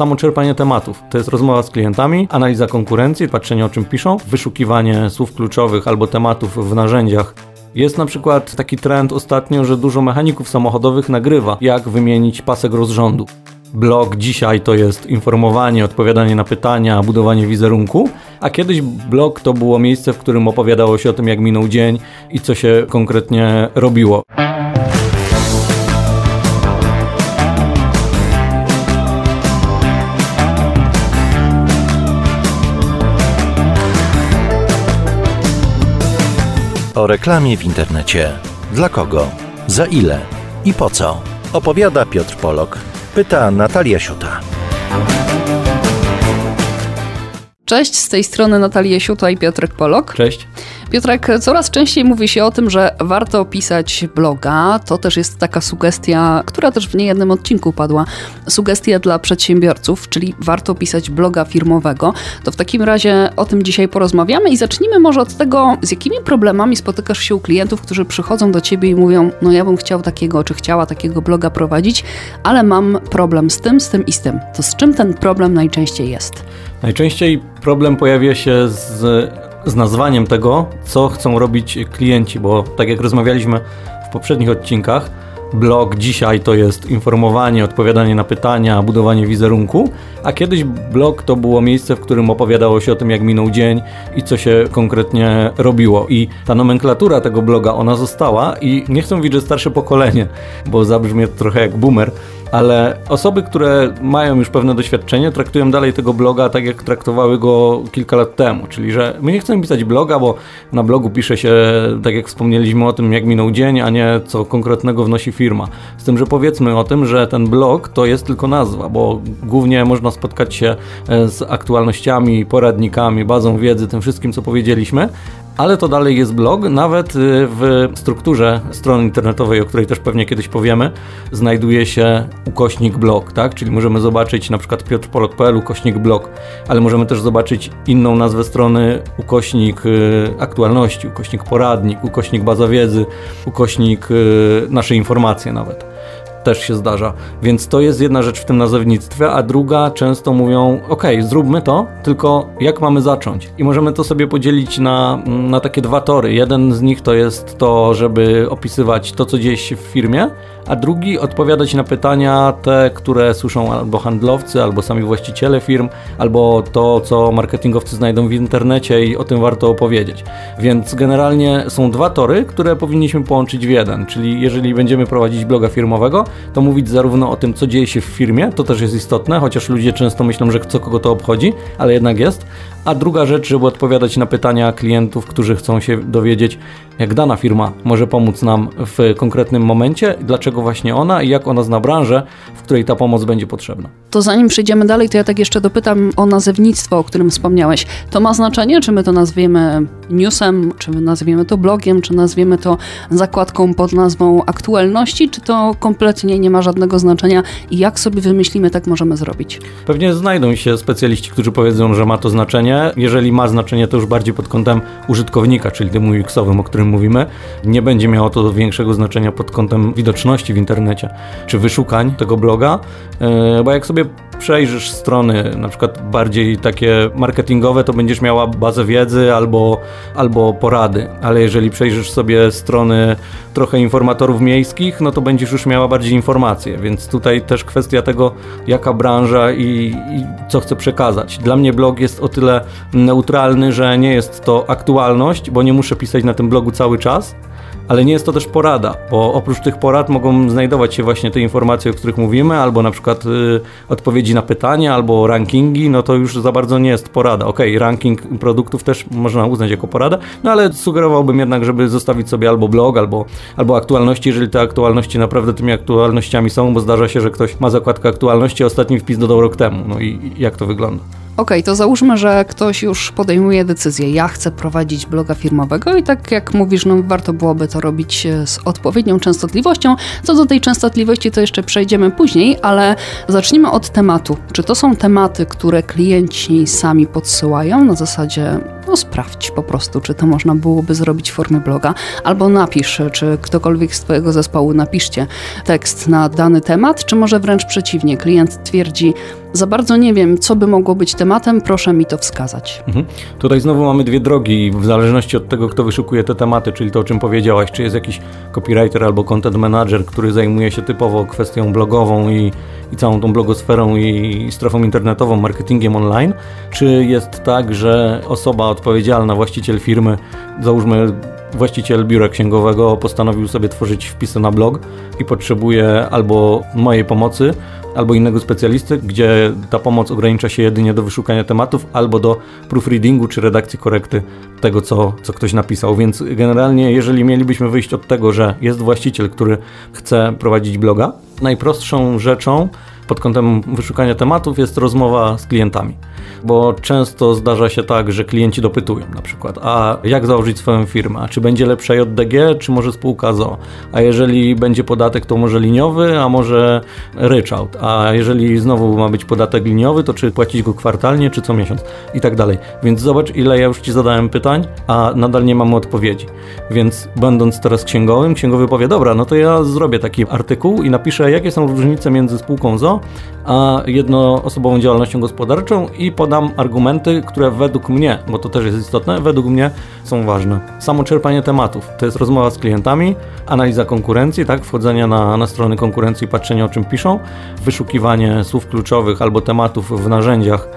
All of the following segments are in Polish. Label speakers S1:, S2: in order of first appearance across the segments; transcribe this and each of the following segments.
S1: samo czerpanie tematów. To jest rozmowa z klientami, analiza konkurencji, patrzenie o czym piszą, wyszukiwanie słów kluczowych albo tematów w narzędziach jest na przykład taki trend ostatnio, że dużo mechaników samochodowych nagrywa, jak wymienić pasek rozrządu. Blog dzisiaj to jest informowanie, odpowiadanie na pytania, budowanie wizerunku, a kiedyś blog to było miejsce, w którym opowiadało się o tym, jak minął dzień i co się konkretnie robiło.
S2: O reklamie w internecie. Dla kogo? Za ile? I po co? Opowiada Piotr Polok. Pyta Natalia Siuta.
S3: Cześć, z tej strony Natalia Siuta i Piotrek Polok.
S1: Cześć.
S3: Piotrek, coraz częściej mówi się o tym, że warto pisać bloga. To też jest taka sugestia, która też w niejednym odcinku padła. Sugestia dla przedsiębiorców, czyli warto pisać bloga firmowego. To w takim razie o tym dzisiaj porozmawiamy i zacznijmy może od tego, z jakimi problemami spotykasz się u klientów, którzy przychodzą do ciebie i mówią: No, ja bym chciał takiego, czy chciała takiego bloga prowadzić, ale mam problem z tym, z tym i z tym. To z czym ten problem najczęściej jest?
S1: Najczęściej problem pojawia się z z nazwaniem tego, co chcą robić klienci, bo tak jak rozmawialiśmy w poprzednich odcinkach, blog dzisiaj to jest informowanie, odpowiadanie na pytania, budowanie wizerunku, a kiedyś blog to było miejsce, w którym opowiadało się o tym, jak minął dzień i co się konkretnie robiło. I ta nomenklatura tego bloga, ona została i nie mówić, że starsze pokolenie, bo zabrzmie trochę jak boomer, ale osoby, które mają już pewne doświadczenie, traktują dalej tego bloga tak, jak traktowały go kilka lat temu. Czyli, że my nie chcemy pisać bloga, bo na blogu pisze się, tak jak wspomnieliśmy o tym, jak minął dzień, a nie co konkretnego wnosi firma. Z tym, że powiedzmy o tym, że ten blog to jest tylko nazwa, bo głównie można spotkać się e, z aktualnościami, poradnikami, bazą wiedzy, tym wszystkim, co powiedzieliśmy, ale to dalej jest blog. Nawet y, w strukturze strony internetowej, o której też pewnie kiedyś powiemy, znajduje się ukośnik blog, tak? Czyli możemy zobaczyć na przykład piotrpolog.pl ukośnik blog, ale możemy też zobaczyć inną nazwę strony ukośnik y, aktualności, ukośnik poradnik, ukośnik baza wiedzy, ukośnik y, nasze informacje nawet też się zdarza. Więc to jest jedna rzecz w tym nazewnictwie, a druga często mówią: OK, zróbmy to, tylko jak mamy zacząć? I możemy to sobie podzielić na, na takie dwa tory. Jeden z nich to jest to, żeby opisywać to, co dzieje się w firmie, a drugi odpowiadać na pytania te, które słyszą albo handlowcy, albo sami właściciele firm, albo to, co marketingowcy znajdą w internecie i o tym warto opowiedzieć. Więc generalnie są dwa tory, które powinniśmy połączyć w jeden, czyli jeżeli będziemy prowadzić bloga firmowego, to mówić zarówno o tym, co dzieje się w firmie, to też jest istotne, chociaż ludzie często myślą, że co kogo to obchodzi, ale jednak jest, a druga rzecz, żeby odpowiadać na pytania klientów, którzy chcą się dowiedzieć, jak dana firma może pomóc nam w konkretnym momencie, dlaczego właśnie ona i jak ona zna branżę, w której ta pomoc będzie potrzebna.
S3: To zanim przejdziemy dalej, to ja tak jeszcze dopytam o nazewnictwo, o którym wspomniałeś. To ma znaczenie, czy my to nazwiemy newsem, czy my nazwiemy to blogiem, czy nazwiemy to zakładką pod nazwą aktualności, czy to kompletnie nie ma żadnego znaczenia i jak sobie wymyślimy, tak możemy zrobić?
S1: Pewnie znajdą się specjaliści, którzy powiedzą, że ma to znaczenie. Jeżeli ma znaczenie, to już bardziej pod kątem użytkownika, czyli tym UX-owym, o którym mówimy. Nie będzie miało to większego znaczenia pod kątem widoczności w internecie, czy wyszukań tego bloga, e, bo jak sobie przejrzysz strony na przykład bardziej takie marketingowe, to będziesz miała bazę wiedzy albo, albo porady, ale jeżeli przejrzysz sobie strony trochę informatorów miejskich, no to będziesz już miała bardziej informacje, więc tutaj też kwestia tego, jaka branża i, i co chce przekazać. Dla mnie blog jest o tyle neutralny, że nie jest to aktualność, bo nie muszę pisać na tym blogu cały czas, ale nie jest to też porada, bo oprócz tych porad mogą znajdować się właśnie te informacje, o których mówimy, albo na przykład y, odpowiedzi na pytania, albo rankingi, no to już za bardzo nie jest porada. Ok, ranking produktów też można uznać jako porada, no ale sugerowałbym jednak, żeby zostawić sobie albo blog, albo, albo aktualności, jeżeli te aktualności naprawdę tymi aktualnościami są, bo zdarza się, że ktoś ma zakładkę aktualności, ostatni wpis dodał rok temu. No i jak to wygląda?
S3: OK, to załóżmy, że ktoś już podejmuje decyzję, ja chcę prowadzić bloga firmowego i tak jak mówisz, no warto byłoby to robić e, z odpowiednią częstotliwością. Co do tej częstotliwości, to jeszcze przejdziemy później, ale zacznijmy od tematu. Czy to są tematy, które klienci sami podsyłają na zasadzie no sprawdź po prostu, czy to można byłoby zrobić w formie bloga, albo napisz, czy ktokolwiek z Twojego zespołu napiszcie tekst na dany temat, czy może wręcz przeciwnie, klient twierdzi, za bardzo nie wiem, co by mogło być tematem, proszę mi to wskazać.
S1: Mhm. Tutaj znowu mamy dwie drogi, w zależności od tego, kto wyszukuje te tematy, czyli to, o czym powiedziałaś, czy jest jakiś copywriter albo content manager, który zajmuje się typowo kwestią blogową i, i całą tą blogosferą i strefą internetową, marketingiem online, czy jest tak, że osoba odpowiedzialna, właściciel firmy, załóżmy właściciel biura księgowego postanowił sobie tworzyć wpisy na blog i potrzebuje albo mojej pomocy, albo innego specjalisty, gdzie ta pomoc ogranicza się jedynie do wyszukania tematów albo do proofreadingu czy redakcji korekty tego, co, co ktoś napisał. Więc generalnie, jeżeli mielibyśmy wyjść od tego, że jest właściciel, który chce prowadzić bloga, najprostszą rzeczą pod kątem wyszukania tematów jest rozmowa z klientami. Bo często zdarza się tak, że klienci dopytują na przykład, a jak założyć swoją firmę? A czy będzie lepsza JDG, czy może spółka ZO? A jeżeli będzie podatek, to może liniowy, a może ryczałt? A jeżeli znowu ma być podatek liniowy, to czy płacić go kwartalnie, czy co miesiąc? I tak dalej. Więc zobacz, ile ja już Ci zadałem pytań, a nadal nie mamy odpowiedzi. Więc będąc teraz księgowym, księgowy powie, dobra, no to ja zrobię taki artykuł i napiszę, jakie są różnice między spółką ZO a jednoosobową działalnością gospodarczą i podam argumenty, które według mnie, bo to też jest istotne, według mnie są ważne. Samo czerpanie tematów, to jest rozmowa z klientami, analiza konkurencji, tak, wchodzenie na, na strony konkurencji, patrzenie o czym piszą, wyszukiwanie słów kluczowych albo tematów w narzędziach,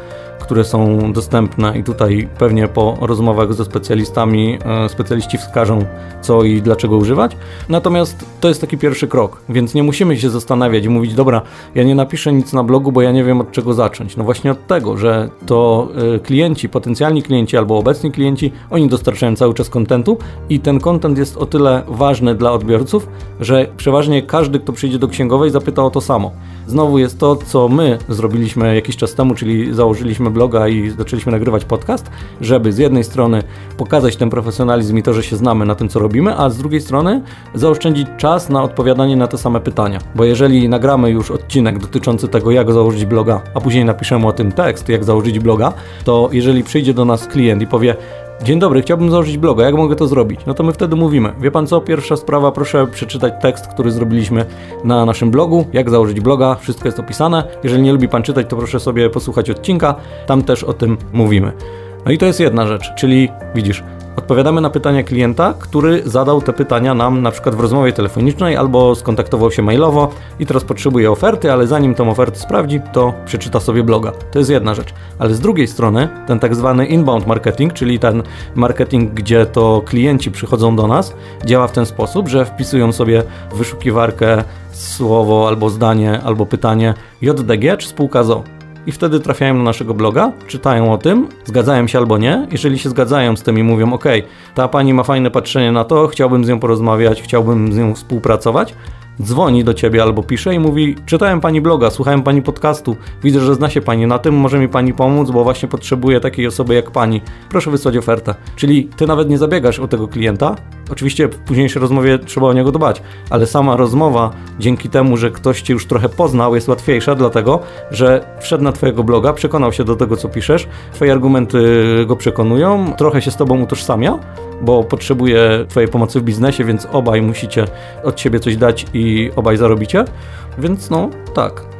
S1: które są dostępne i tutaj pewnie po rozmowach ze specjalistami e, specjaliści wskażą co i dlaczego używać. Natomiast to jest taki pierwszy krok, więc nie musimy się zastanawiać i mówić, dobra, ja nie napiszę nic na blogu, bo ja nie wiem od czego zacząć. No właśnie od tego, że to e, klienci, potencjalni klienci albo obecni klienci, oni dostarczają cały czas kontentu i ten kontent jest o tyle ważny dla odbiorców, że przeważnie każdy, kto przyjdzie do księgowej zapyta o to samo. Znowu jest to, co my zrobiliśmy jakiś czas temu, czyli założyliśmy bloga i zaczęliśmy nagrywać podcast, żeby z jednej strony pokazać ten profesjonalizm i to, że się znamy na tym, co robimy, a z drugiej strony zaoszczędzić czas na odpowiadanie na te same pytania. Bo jeżeli nagramy już odcinek dotyczący tego, jak założyć bloga, a później napiszemy o tym tekst, jak założyć bloga, to jeżeli przyjdzie do nas klient i powie, Dzień dobry, chciałbym założyć bloga, jak mogę to zrobić? No to my wtedy mówimy. Wie pan co, pierwsza sprawa, proszę przeczytać tekst, który zrobiliśmy na naszym blogu, jak założyć bloga, wszystko jest opisane. Jeżeli nie lubi pan czytać, to proszę sobie posłuchać odcinka, tam też o tym mówimy. No i to jest jedna rzecz, czyli widzisz, Odpowiadamy na pytania klienta, który zadał te pytania nam na przykład w rozmowie telefonicznej albo skontaktował się mailowo i teraz potrzebuje oferty, ale zanim tą ofertę sprawdzi, to przeczyta sobie bloga. To jest jedna rzecz. Ale z drugiej strony ten tak zwany inbound marketing, czyli ten marketing, gdzie to klienci przychodzą do nas, działa w ten sposób, że wpisują sobie w wyszukiwarkę słowo albo zdanie albo pytanie JDG czy spółka ZO i wtedy trafiają na naszego bloga, czytają o tym, zgadzają się albo nie. Jeżeli się zgadzają z tym i mówią, ok, ta pani ma fajne patrzenie na to, chciałbym z nią porozmawiać, chciałbym z nią współpracować, dzwoni do ciebie albo pisze i mówi: Czytałem pani bloga, słuchałem pani podcastu, widzę, że zna się pani na tym, może mi pani pomóc, bo właśnie potrzebuję takiej osoby jak pani. Proszę wysłać ofertę. Czyli ty nawet nie zabiegasz o tego klienta. Oczywiście w późniejszej rozmowie trzeba o niego dbać, ale sama rozmowa dzięki temu, że ktoś cię już trochę poznał, jest łatwiejsza, dlatego że wszedł na twojego bloga, przekonał się do tego, co piszesz, twoje argumenty go przekonują, trochę się z tobą utożsamia bo potrzebuje Twojej pomocy w biznesie, więc obaj musicie od siebie coś dać i obaj zarobicie. Więc no, tak.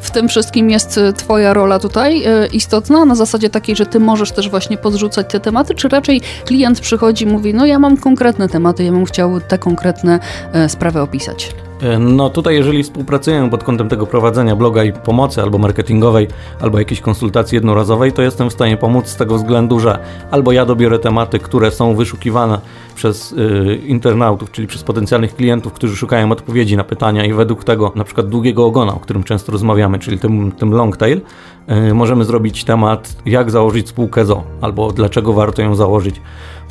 S3: W tym wszystkim jest y, Twoja rola tutaj y, istotna, na zasadzie takiej, że Ty możesz też właśnie podrzucać te tematy, czy raczej klient przychodzi i mówi, no ja mam konkretne tematy, ja bym chciał te konkretne y, sprawy opisać.
S1: No tutaj jeżeli współpracujemy pod kątem tego prowadzenia bloga i pomocy albo marketingowej, albo jakiejś konsultacji jednorazowej, to jestem w stanie pomóc z tego względu, że albo ja dobiorę tematy, które są wyszukiwane przez y, internautów, czyli przez potencjalnych klientów, którzy szukają odpowiedzi na pytania i według tego na przykład długiego ogona, o którym często rozmawiamy, czyli tym, tym long tail, y, możemy zrobić temat jak założyć spółkę ZO, albo dlaczego warto ją założyć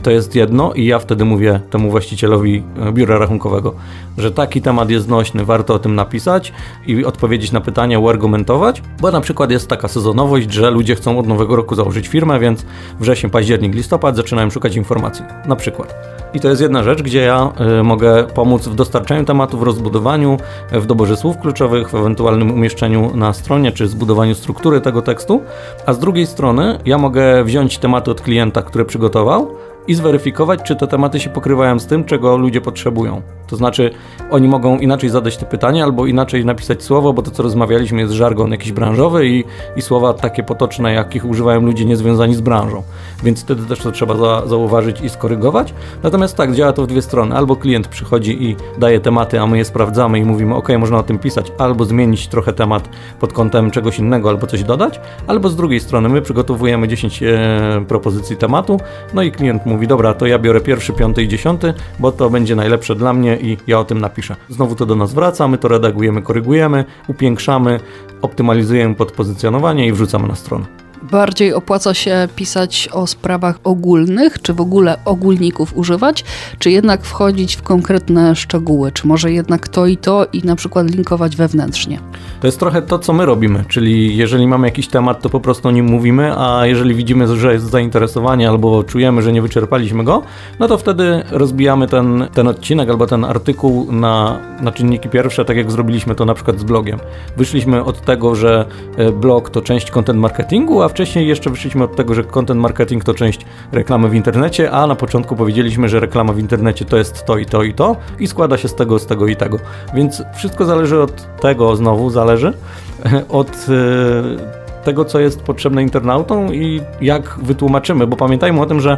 S1: to jest jedno i ja wtedy mówię temu właścicielowi e, biura rachunkowego, że taki temat jest nośny, warto o tym napisać i odpowiedzieć na pytania, uargumentować, bo na przykład jest taka sezonowość, że ludzie chcą od nowego roku założyć firmę, więc wrzesień, październik, listopad zaczynają szukać informacji, na przykład. I to jest jedna rzecz, gdzie ja y, mogę pomóc w dostarczaniu tematu, w rozbudowaniu, w doborze słów kluczowych, w ewentualnym umieszczeniu na stronie, czy zbudowaniu struktury tego tekstu, a z drugiej strony ja mogę wziąć tematy od klienta, które przygotował i zweryfikować, czy te tematy się pokrywają z tym, czego ludzie potrzebują. To znaczy, oni mogą inaczej zadać te pytania, albo inaczej napisać słowo, bo to, co rozmawialiśmy, jest żargon jakiś branżowy i, i słowa takie potoczne, jakich używają ludzie niezwiązani z branżą. Więc wtedy też to trzeba za, zauważyć i skorygować. Natomiast tak, działa to w dwie strony. Albo klient przychodzi i daje tematy, a my je sprawdzamy i mówimy, ok, można o tym pisać, albo zmienić trochę temat pod kątem czegoś innego, albo coś dodać, albo z drugiej strony my przygotowujemy 10 e, propozycji tematu, no i klient mówi, dobra, to ja biorę pierwszy, piąty i dziesiąty, bo to będzie najlepsze dla mnie i ja o tym napiszę. Znowu to do nas wraca, my to redagujemy, korygujemy, upiększamy, optymalizujemy podpozycjonowanie i wrzucamy na stronę
S3: bardziej opłaca się pisać o sprawach ogólnych, czy w ogóle ogólników używać, czy jednak wchodzić w konkretne szczegóły, czy może jednak to i to i na przykład linkować wewnętrznie?
S1: To jest trochę to, co my robimy, czyli jeżeli mamy jakiś temat, to po prostu o nim mówimy, a jeżeli widzimy, że jest zainteresowanie albo czujemy, że nie wyczerpaliśmy go, no to wtedy rozbijamy ten, ten odcinek albo ten artykuł na, na czynniki pierwsze, tak jak zrobiliśmy to na przykład z blogiem. Wyszliśmy od tego, że e, blog to część content marketingu, a wcześniej jeszcze wyszliśmy od tego, że content marketing to część reklamy w internecie, a na początku powiedzieliśmy, że reklama w internecie to jest to i to i to i składa się z tego, z tego i tego. Więc wszystko zależy od tego, znowu zależy od e, tego, co jest potrzebne internautom i jak wytłumaczymy, bo pamiętajmy o tym, że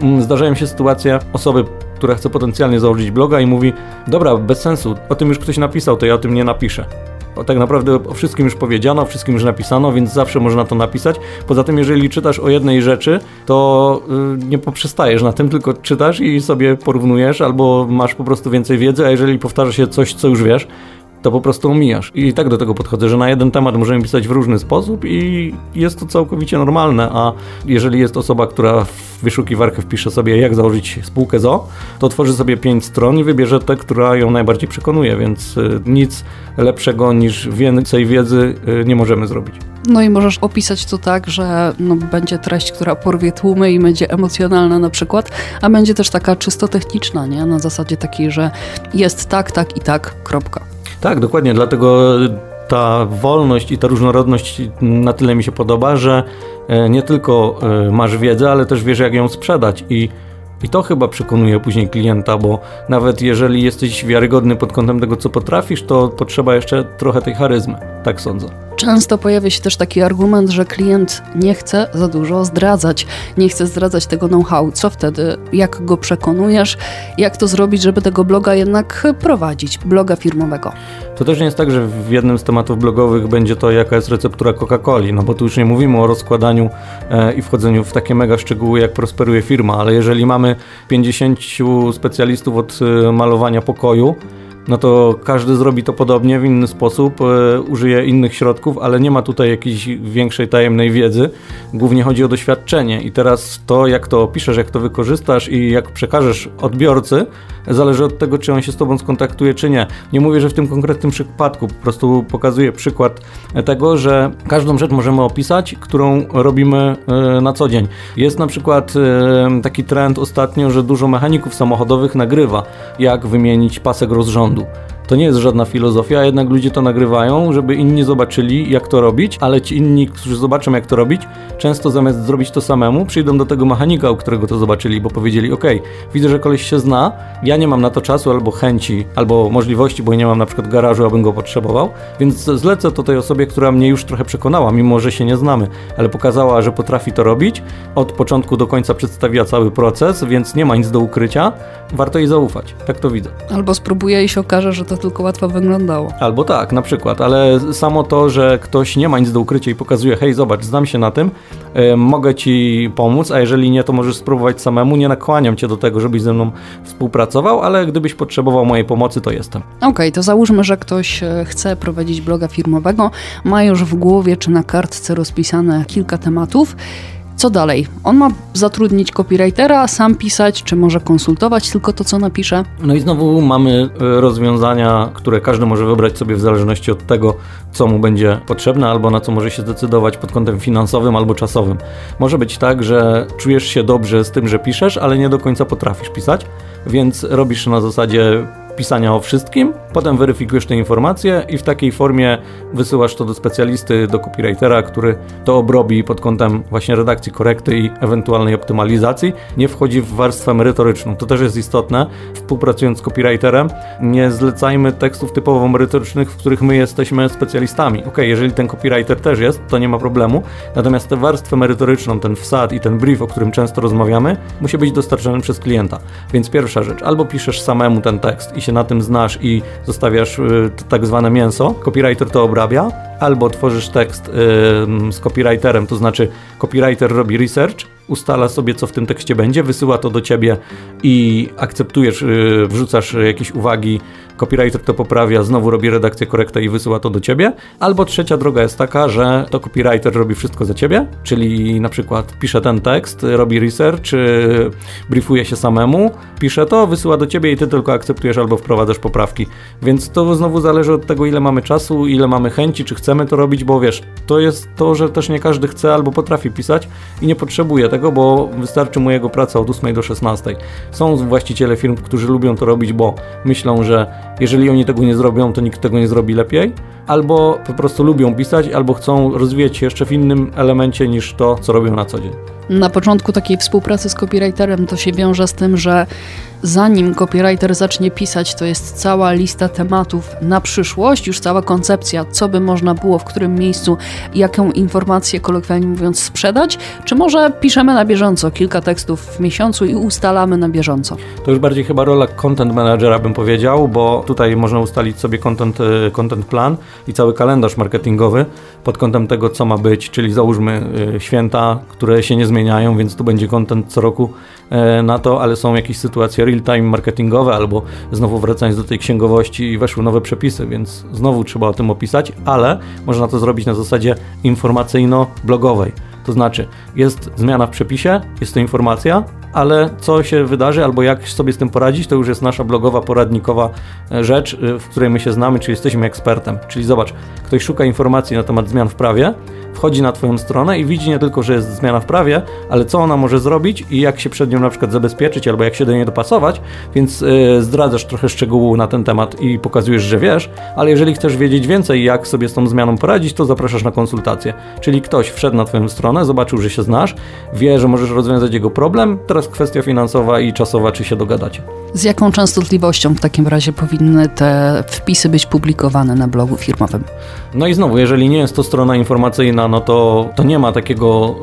S1: mm, zdarzają się sytuacje osoby, która chce potencjalnie założyć bloga i mówi, dobra, bez sensu, o tym już ktoś napisał, to ja o tym nie napiszę tak naprawdę o wszystkim już powiedziano, o wszystkim już napisano, więc zawsze można to napisać. Poza tym, jeżeli czytasz o jednej rzeczy, to y, nie poprzestajesz na tym, tylko czytasz i sobie porównujesz, albo masz po prostu więcej wiedzy, a jeżeli powtarza się coś, co już wiesz, to po prostu omijasz. I tak do tego podchodzę, że na jeden temat możemy pisać w różny sposób i jest to całkowicie normalne, a jeżeli jest osoba, która w wyszukiwarkę wpisze sobie jak założyć spółkę ZO, to tworzy sobie pięć stron i wybierze tę, która ją najbardziej przekonuje, więc y, nic lepszego niż więcej wiedzy y, nie możemy zrobić.
S3: No i możesz opisać to tak, że no, będzie treść, która porwie tłumy i będzie emocjonalna na przykład, a będzie też taka czysto techniczna, nie? Na zasadzie takiej, że jest tak, tak i tak, kropka.
S1: Tak, dokładnie, dlatego ta wolność i ta różnorodność na tyle mi się podoba, że e, nie tylko e, masz wiedzę, ale też wiesz, jak ją sprzedać. I i to chyba przekonuje później klienta, bo nawet jeżeli jesteś wiarygodny pod kątem tego, co potrafisz, to potrzeba jeszcze trochę tej charyzmy. Tak sądzę.
S3: Często pojawia się też taki argument, że klient nie chce za dużo zdradzać, nie chce zdradzać tego know-how. Co wtedy? Jak go przekonujesz? Jak to zrobić, żeby tego bloga jednak prowadzić, bloga firmowego?
S1: To też nie jest tak, że w jednym z tematów blogowych będzie to, jaka jest receptura Coca-Coli, no bo tu już nie mówimy o rozkładaniu e, i wchodzeniu w takie mega szczegóły, jak prosperuje firma, ale jeżeli mamy 50 specjalistów od e, malowania pokoju, no to każdy zrobi to podobnie, w inny sposób, e, użyje innych środków, ale nie ma tutaj jakiejś większej tajemnej wiedzy. Głównie chodzi o doświadczenie i teraz to, jak to opiszesz, jak to wykorzystasz i jak przekażesz odbiorcy, zależy od tego, czy on się z Tobą skontaktuje, czy nie. Nie mówię, że w tym konkretnym przypadku, po prostu pokazuję przykład tego, że każdą rzecz możemy opisać, którą robimy e, na co dzień. Jest na przykład e, taki trend ostatnio, że dużo mechaników samochodowych nagrywa, jak wymienić pasek rozrządu. mundo. To nie jest żadna filozofia, jednak ludzie to nagrywają, żeby inni zobaczyli, jak to robić, ale ci inni, którzy zobaczą, jak to robić, często zamiast zrobić to samemu, przyjdą do tego mechanika, u którego to zobaczyli, bo powiedzieli: OK, widzę, że koleś się zna, ja nie mam na to czasu albo chęci, albo możliwości, bo nie mam na przykład garażu, abym go potrzebował, więc zlecę to tej osobie, która mnie już trochę przekonała, mimo że się nie znamy, ale pokazała, że potrafi to robić. Od początku do końca przedstawiła cały proces, więc nie ma nic do ukrycia. Warto jej zaufać. Tak to widzę.
S3: Albo spróbuję i się okaże, że to tylko łatwo wyglądało.
S1: Albo tak, na przykład, ale samo to, że ktoś nie ma nic do ukrycia i pokazuje, hej, zobacz, znam się na tym, mogę ci pomóc, a jeżeli nie, to możesz spróbować samemu. Nie nakłaniam cię do tego, żebyś ze mną współpracował, ale gdybyś potrzebował mojej pomocy, to jestem.
S3: Okej, okay, to załóżmy, że ktoś e, chce prowadzić bloga firmowego, ma już w głowie czy na kartce rozpisane kilka tematów co dalej? On ma zatrudnić copywritera, sam pisać, czy może konsultować tylko to, co napisze?
S1: No i znowu mamy e, rozwiązania, które każdy może wybrać sobie w zależności od tego, co mu będzie potrzebne, albo na co może się zdecydować pod kątem finansowym albo czasowym. Może być tak, że czujesz się dobrze z tym, że piszesz, ale nie do końca potrafisz pisać, więc robisz na zasadzie pisania o wszystkim, potem weryfikujesz te informacje i w takiej formie wysyłasz to do specjalisty, do copywritera, który to obrobi pod kątem właśnie redakcji korekty i ewentualnej optymalizacji. Nie wchodzi w warstwę merytoryczną. To też jest istotne. Współpracując z copywriterem, nie zlecajmy tekstów typowo merytorycznych, w których my jesteśmy specjalistami. Ok, jeżeli ten copywriter też jest, to nie ma problemu. Natomiast tę warstwę merytoryczną, ten wsad i ten brief, o którym często rozmawiamy, musi być dostarczany przez klienta. Więc pierwsza rzecz, albo piszesz samemu ten tekst i się na tym znasz i zostawiasz y, tak zwane mięso, copywriter to obrabia, albo tworzysz tekst y, z copywriterem, to znaczy copywriter robi research, ustala sobie, co w tym tekście będzie, wysyła to do ciebie i akceptujesz, y, wrzucasz jakieś uwagi, copywriter to poprawia, znowu robi redakcję korektę i wysyła to do ciebie. Albo trzecia droga jest taka, że to copywriter robi wszystko za ciebie, czyli na przykład pisze ten tekst, robi research, y, briefuje się samemu, pisze to, wysyła do ciebie i ty tylko akceptujesz albo wprowadzasz poprawki. Więc to znowu zależy od tego, ile mamy czasu, ile mamy chęci, czy chcemy to robić, bo wiesz, to jest to, że też nie każdy chce albo potrafi pisać i nie potrzebuje tego, bo wystarczy mu jego praca od 8 do 16. Są właściciele firm, którzy lubią to robić, bo myślą, że jeżeli oni tego nie zrobią, to nikt tego nie zrobi lepiej, albo po prostu lubią pisać, albo chcą rozwijać się jeszcze w innym elemencie niż to, co robią na co dzień.
S3: Na początku takiej współpracy z copywriterem to się wiąże z tym, że zanim copywriter zacznie pisać, to jest cała lista tematów na przyszłość, już cała koncepcja, co by można było w którym miejscu, jaką informację, kolokwialnie mówiąc, sprzedać, czy może piszemy na bieżąco kilka tekstów w miesiącu i ustalamy na bieżąco?
S1: To już bardziej chyba rola content managera bym powiedział, bo tutaj można ustalić sobie content, y, content plan i cały kalendarz marketingowy pod kątem tego, co ma być, czyli załóżmy y, święta, które się nie zmieniają, więc tu będzie content co roku y, na to, ale są jakieś sytuacje real-time marketingowe, albo znowu wracając do tej księgowości, weszły nowe przepisy, więc znowu trzeba o tym opisać, ale można to zrobić na zasadzie informacyjno-blogowej. To znaczy, jest zmiana w przepisie, jest to informacja, ale co się wydarzy albo jak sobie z tym poradzić, to już jest nasza blogowa, poradnikowa e, rzecz, e, w której my się znamy, czyli jesteśmy ekspertem. Czyli zobacz, ktoś szuka informacji na temat zmian w prawie, wchodzi na Twoją stronę i widzi nie tylko, że jest zmiana w prawie, ale co ona może zrobić i jak się przed nią na przykład zabezpieczyć albo jak się do niej dopasować, więc yy, zdradzasz trochę szczegółów na ten temat i pokazujesz, że wiesz, ale jeżeli chcesz wiedzieć więcej, jak sobie z tą zmianą poradzić, to zapraszasz na konsultację. Czyli ktoś wszedł na Twoją stronę, zobaczył, że się znasz, wie, że możesz rozwiązać jego problem, teraz kwestia finansowa i czasowa, czy się dogadacie.
S3: Z jaką częstotliwością w takim razie powinny te wpisy być publikowane na blogu firmowym?
S1: No i znowu, jeżeli nie jest to strona informacyjna, no to, to nie ma takiego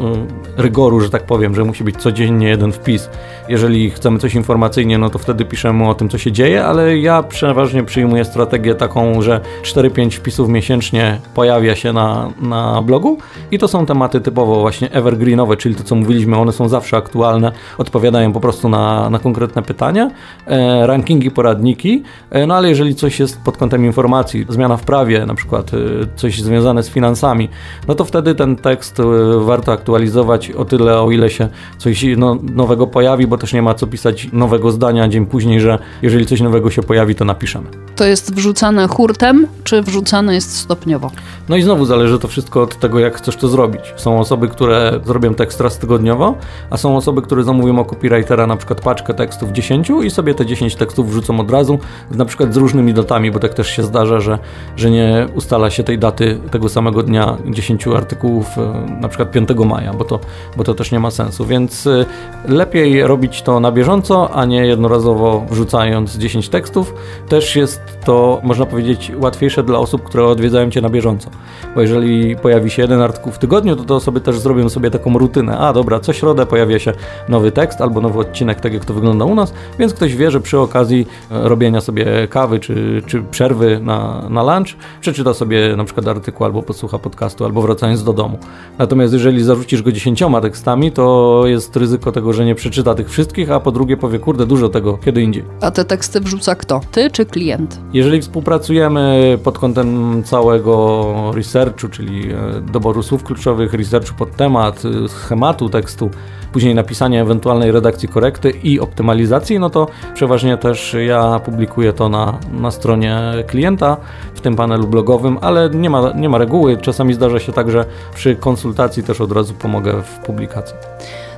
S1: y, rygoru, że tak powiem, że musi być codziennie jeden wpis. Jeżeli chcemy coś informacyjnie, no to wtedy piszemy o tym, co się dzieje, ale ja przeważnie przyjmuję strategię taką, że 4-5 wpisów miesięcznie pojawia się na, na blogu i to są tematy typowo właśnie evergreenowe, czyli to, co mówiliśmy, one są zawsze aktualne, odpowiadają po prostu na, na konkretne pytania, e, rankingi, poradniki, e, no ale jeżeli coś jest pod kątem informacji, zmiana w prawie, na przykład e, coś związane z finansami, no to wtedy ten tekst e, warto aktualizować o tyle, o ile się coś no, nowego pojawi, bo też nie ma co pisać nowego zdania dzień później, że jeżeli coś nowego się pojawi, to napiszemy.
S3: To jest wrzucane hurtem, czy wrzucane jest stopniowo?
S1: No i znowu zależy to wszystko od tego, jak chcesz to zrobić. Są osoby, które zrobią tekst raz tygodniowo, a są osoby, które zamówią o copywritera na przykład paczkę tekstów 10 i sobie te 10 tekstów wrzucą od razu, na przykład z różnymi datami, bo tak też się zdarza, że, że nie ustala się tej daty tego samego dnia 10 artykułów, e, na przykład 5 maja, bo to, bo to też nie ma sensu, więc e, lepiej robić to na bieżąco, a nie jednorazowo wrzucając 10 tekstów. Też jest to, można powiedzieć, łatwiejsze dla osób, które odwiedzają Cię na bieżąco, bo jeżeli pojawi się jeden artykuł w tygodniu, to te osoby też zrobią sobie taką rutynę, a dobra, co środę pojawia się nowy tekst albo nowy odcinek, tak jak to wygląda u nas, więc ktoś wie, że przy okazji e, robienia sobie kawy czy, czy przerwy na, na lunch, przeczyta sobie na przykład artykuł albo posłucha podcastu, albo wracając do domu. Natomiast jeżeli zarzucisz go dziesięcioma tekstami, to jest ryzyko tego, że nie przeczyta tych wszystkich, a po drugie powie, kurde, dużo tego, kiedy indziej.
S3: A te teksty wrzuca kto? Ty czy klient?
S1: Jeżeli współpracujemy pod kątem całego researchu, czyli e, doboru słów kluczowych, researchu pod temat, e, schematu tekstu, później napisania ewentualnej redakcji korekty i optymalizacji, no to przeważnie też ja publikuję to na, na stronie klienta, w tym panelu blogowym, ale nie ma, nie ma reguły. Czasami zdarza się tak, że przy konsultacji też od razu pomogę w publikacji.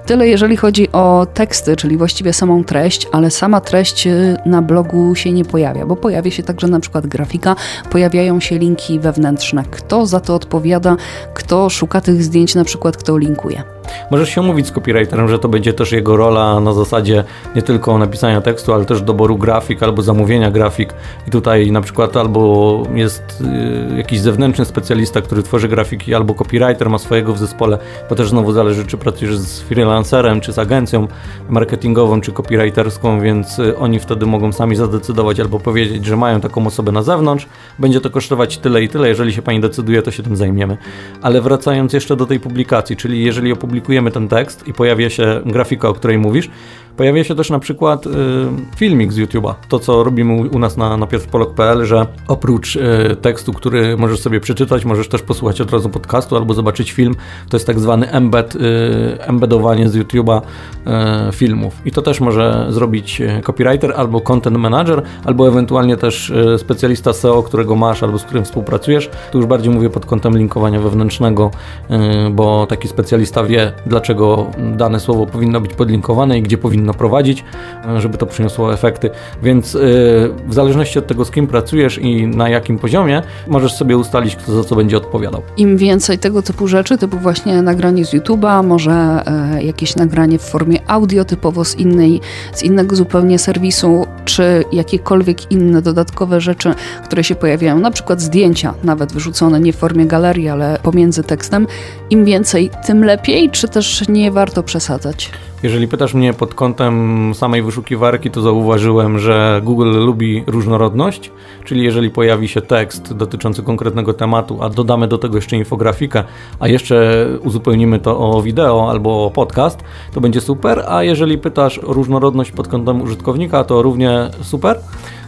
S3: Tyle jeżeli chodzi o teksty, czyli właściwie samą treść, ale sama treść y, na blogu się nie pojawia, bo pojawia się także na przykład grafika, pojawiają się linki wewnętrzne. Kto za to odpowiada, kto szuka tych zdjęć, na przykład kto linkuje.
S1: Możesz się umówić z copywriterem, że to będzie też jego rola na zasadzie nie tylko napisania tekstu, ale też doboru grafik albo zamówienia grafik. I tutaj na przykład albo jest y, jakiś zewnętrzny specjalista, który tworzy grafiki, albo copywriter ma swojego w zespole, bo też znowu zależy, czy pracujesz z freelancerem, czy z agencją marketingową, czy copywriterską, więc y, oni wtedy mogą sami zadecydować albo powiedzieć, że mają taką osobę na zewnątrz. Będzie to kosztować tyle i tyle. Jeżeli się pani decyduje, to się tym zajmiemy. Ale wracając jeszcze do tej publikacji, czyli jeżeli opublikujesz publikujemy ten tekst i pojawia się grafika, o której mówisz, Pojawia się też na przykład y, filmik z YouTube'a. To, co robimy u nas na, na pierwszpolok.pl, że oprócz y, tekstu, który możesz sobie przeczytać, możesz też posłuchać od razu podcastu albo zobaczyć film. To jest tak zwany embed, y, embedowanie z YouTube'a y, filmów. I to też może zrobić y, copywriter albo content manager, albo ewentualnie też y, specjalista SEO, którego masz albo z którym współpracujesz. Tu już bardziej mówię pod kątem linkowania wewnętrznego, bo taki specjalista wie, dlaczego dane słowo powinno być podlinkowane i gdzie powinno powinno prowadzić, żeby to przyniosło efekty. Więc y, w zależności od tego, z kim pracujesz i na jakim poziomie, możesz sobie ustalić, kto za co będzie odpowiadał.
S3: Im więcej tego typu rzeczy, typu właśnie nagranie z YouTube'a, może e, jakieś nagranie w formie audio, typowo z, innej, z innego zupełnie serwisu, czy jakiekolwiek inne dodatkowe rzeczy, które się pojawiają, na przykład zdjęcia, nawet wyrzucone nie w formie galerii, ale pomiędzy tekstem. Im więcej, tym lepiej, czy też nie warto przesadzać?
S1: Jeżeli pytasz mnie pod kątem samej wyszukiwarki, to zauważyłem, że Google lubi różnorodność, czyli jeżeli pojawi się tekst dotyczący konkretnego tematu, a dodamy do tego jeszcze infografikę, a jeszcze uzupełnimy to o wideo albo o podcast, to będzie super, a jeżeli pytasz o różnorodność pod kątem użytkownika, to równie super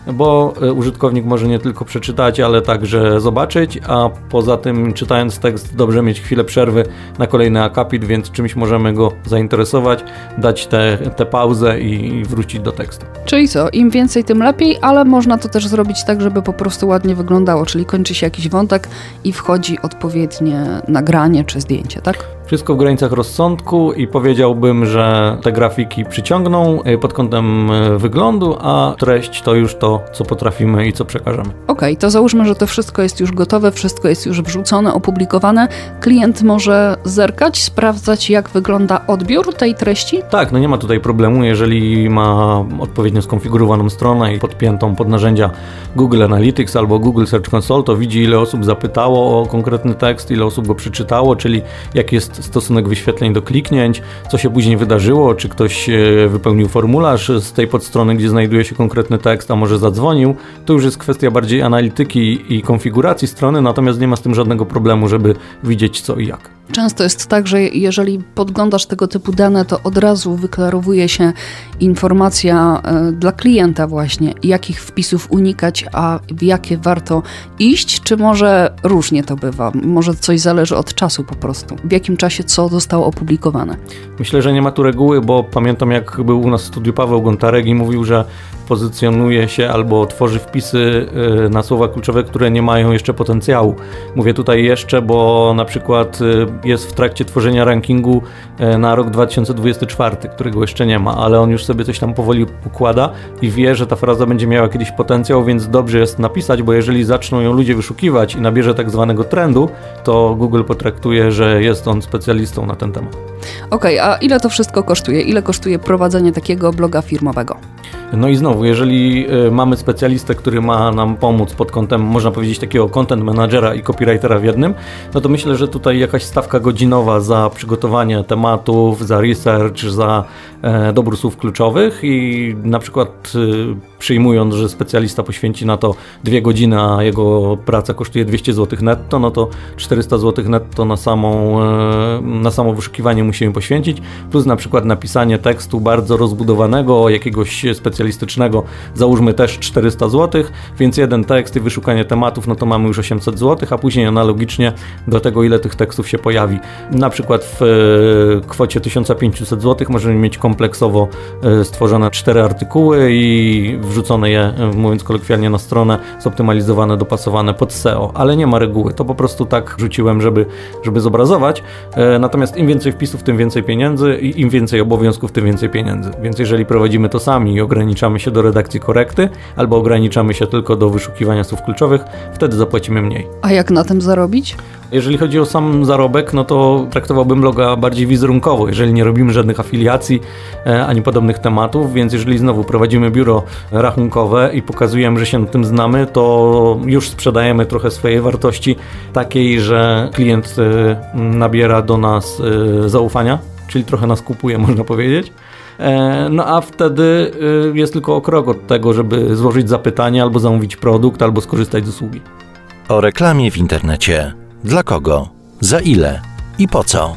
S1: bo e, użytkownik może nie tylko przeczytać, ale także zobaczyć, a poza tym czytając tekst dobrze mieć chwilę przerwy na kolejny akapit, więc czymś możemy go zainteresować, dać tę pauzę i wrócić do tekstu.
S3: Czyli co, im więcej tym lepiej, ale można to też zrobić tak, żeby po prostu ładnie wyglądało, czyli kończy się jakiś wątek i wchodzi odpowiednie nagranie czy zdjęcie, tak?
S1: Wszystko w granicach rozsądku i powiedziałbym, że te grafiki przyciągną e, pod kątem e, wyglądu, a treść to już to, co potrafimy i co przekażemy.
S3: Okej, okay, to załóżmy, że to wszystko jest już gotowe, wszystko jest już wrzucone, opublikowane. Klient może zerkać, sprawdzać, jak wygląda odbiór tej treści?
S1: Tak, no nie ma tutaj problemu, jeżeli ma odpowiednio skonfigurowaną stronę i podpiętą pod narzędzia Google Analytics albo Google Search Console, to widzi, ile osób zapytało o konkretny tekst, ile osób go przeczytało, czyli jaki jest stosunek wyświetleń do kliknięć, co się później wydarzyło, czy ktoś e, wypełnił formularz z tej podstrony, gdzie znajduje się konkretny tekst, a może zadzwonił. To już jest kwestia bardziej analityki i konfiguracji strony, natomiast nie ma z tym żadnego problemu, żeby widzieć co i jak.
S3: Często jest tak, że jeżeli podglądasz tego typu dane, to od razu wyklarowuje się informacja e, dla klienta właśnie, jakich wpisów unikać, a w jakie warto iść, czy może różnie to bywa? Może coś zależy od czasu po prostu. W jakim czasie co zostało opublikowane?
S1: Myślę, że nie ma tu reguły, bo pamiętam jak był u nas w studiu Paweł Gontarek i mówił, że pozycjonuje się albo tworzy wpisy y, na słowa kluczowe, które nie mają jeszcze potencjału. Mówię tutaj jeszcze, bo na przykład y, jest w trakcie tworzenia rankingu y, na rok 2024, którego jeszcze nie ma, ale on już sobie coś tam powoli układa i wie, że ta fraza będzie miała kiedyś potencjał, więc dobrze jest napisać, bo jeżeli zaczną ją ludzie wyszukiwać i nabierze tak zwanego trendu, to Google potraktuje, że jest on specjalistą na ten temat.
S3: Okej, okay, a ile to wszystko kosztuje? Ile kosztuje prowadzenie takiego bloga firmowego?
S1: No i znowu, jeżeli y, mamy specjalistę, który ma nam pomóc pod kątem, można powiedzieć, takiego content managera i copywritera w jednym, no to myślę, że tutaj jakaś stawka godzinowa za przygotowanie tematów, za research, za e, dobór słów kluczowych i na przykład e, przyjmując, że specjalista poświęci na to dwie godziny, a jego praca kosztuje 200 zł netto, no to 400 zł netto na, samą, e, na samo wyszukiwanie musimy poświęcić, plus na przykład napisanie tekstu bardzo rozbudowanego, jakiegoś specjalistycznego, załóżmy też 400 zł, więc jeden tekst i wyszukanie tematów, no to mamy już 800 zł, a później analogicznie do tego, ile tych tekstów się pojawi. Na przykład w e, kwocie 1500 zł możemy mieć kompleksowo e, stworzone cztery artykuły i wrzucone je, mówiąc kolokwialnie, na stronę, zoptymalizowane, dopasowane pod SEO, ale nie ma reguły. To po prostu tak rzuciłem, żeby, żeby zobrazować. Natomiast im więcej wpisów, tym więcej pieniędzy i im więcej obowiązków, tym więcej pieniędzy. Więc jeżeli prowadzimy to sami i ograniczamy się do redakcji korekty, albo ograniczamy się tylko do wyszukiwania słów kluczowych, wtedy zapłacimy mniej.
S3: A jak na tym zarobić?
S1: Jeżeli chodzi o sam zarobek, no to traktowałbym bloga bardziej wizerunkowo, jeżeli nie robimy żadnych afiliacji e, ani podobnych tematów, więc jeżeli znowu prowadzimy biuro rachunkowe i pokazujemy, że się na tym znamy, to już sprzedajemy trochę swojej wartości takiej, że klient e, nabiera do nas e, zaufania, czyli trochę nas kupuje, można powiedzieć. No a wtedy jest tylko o krok od tego, żeby złożyć zapytanie, albo zamówić produkt, albo skorzystać z usługi.
S2: O reklamie w internecie. Dla kogo? Za ile? I po co?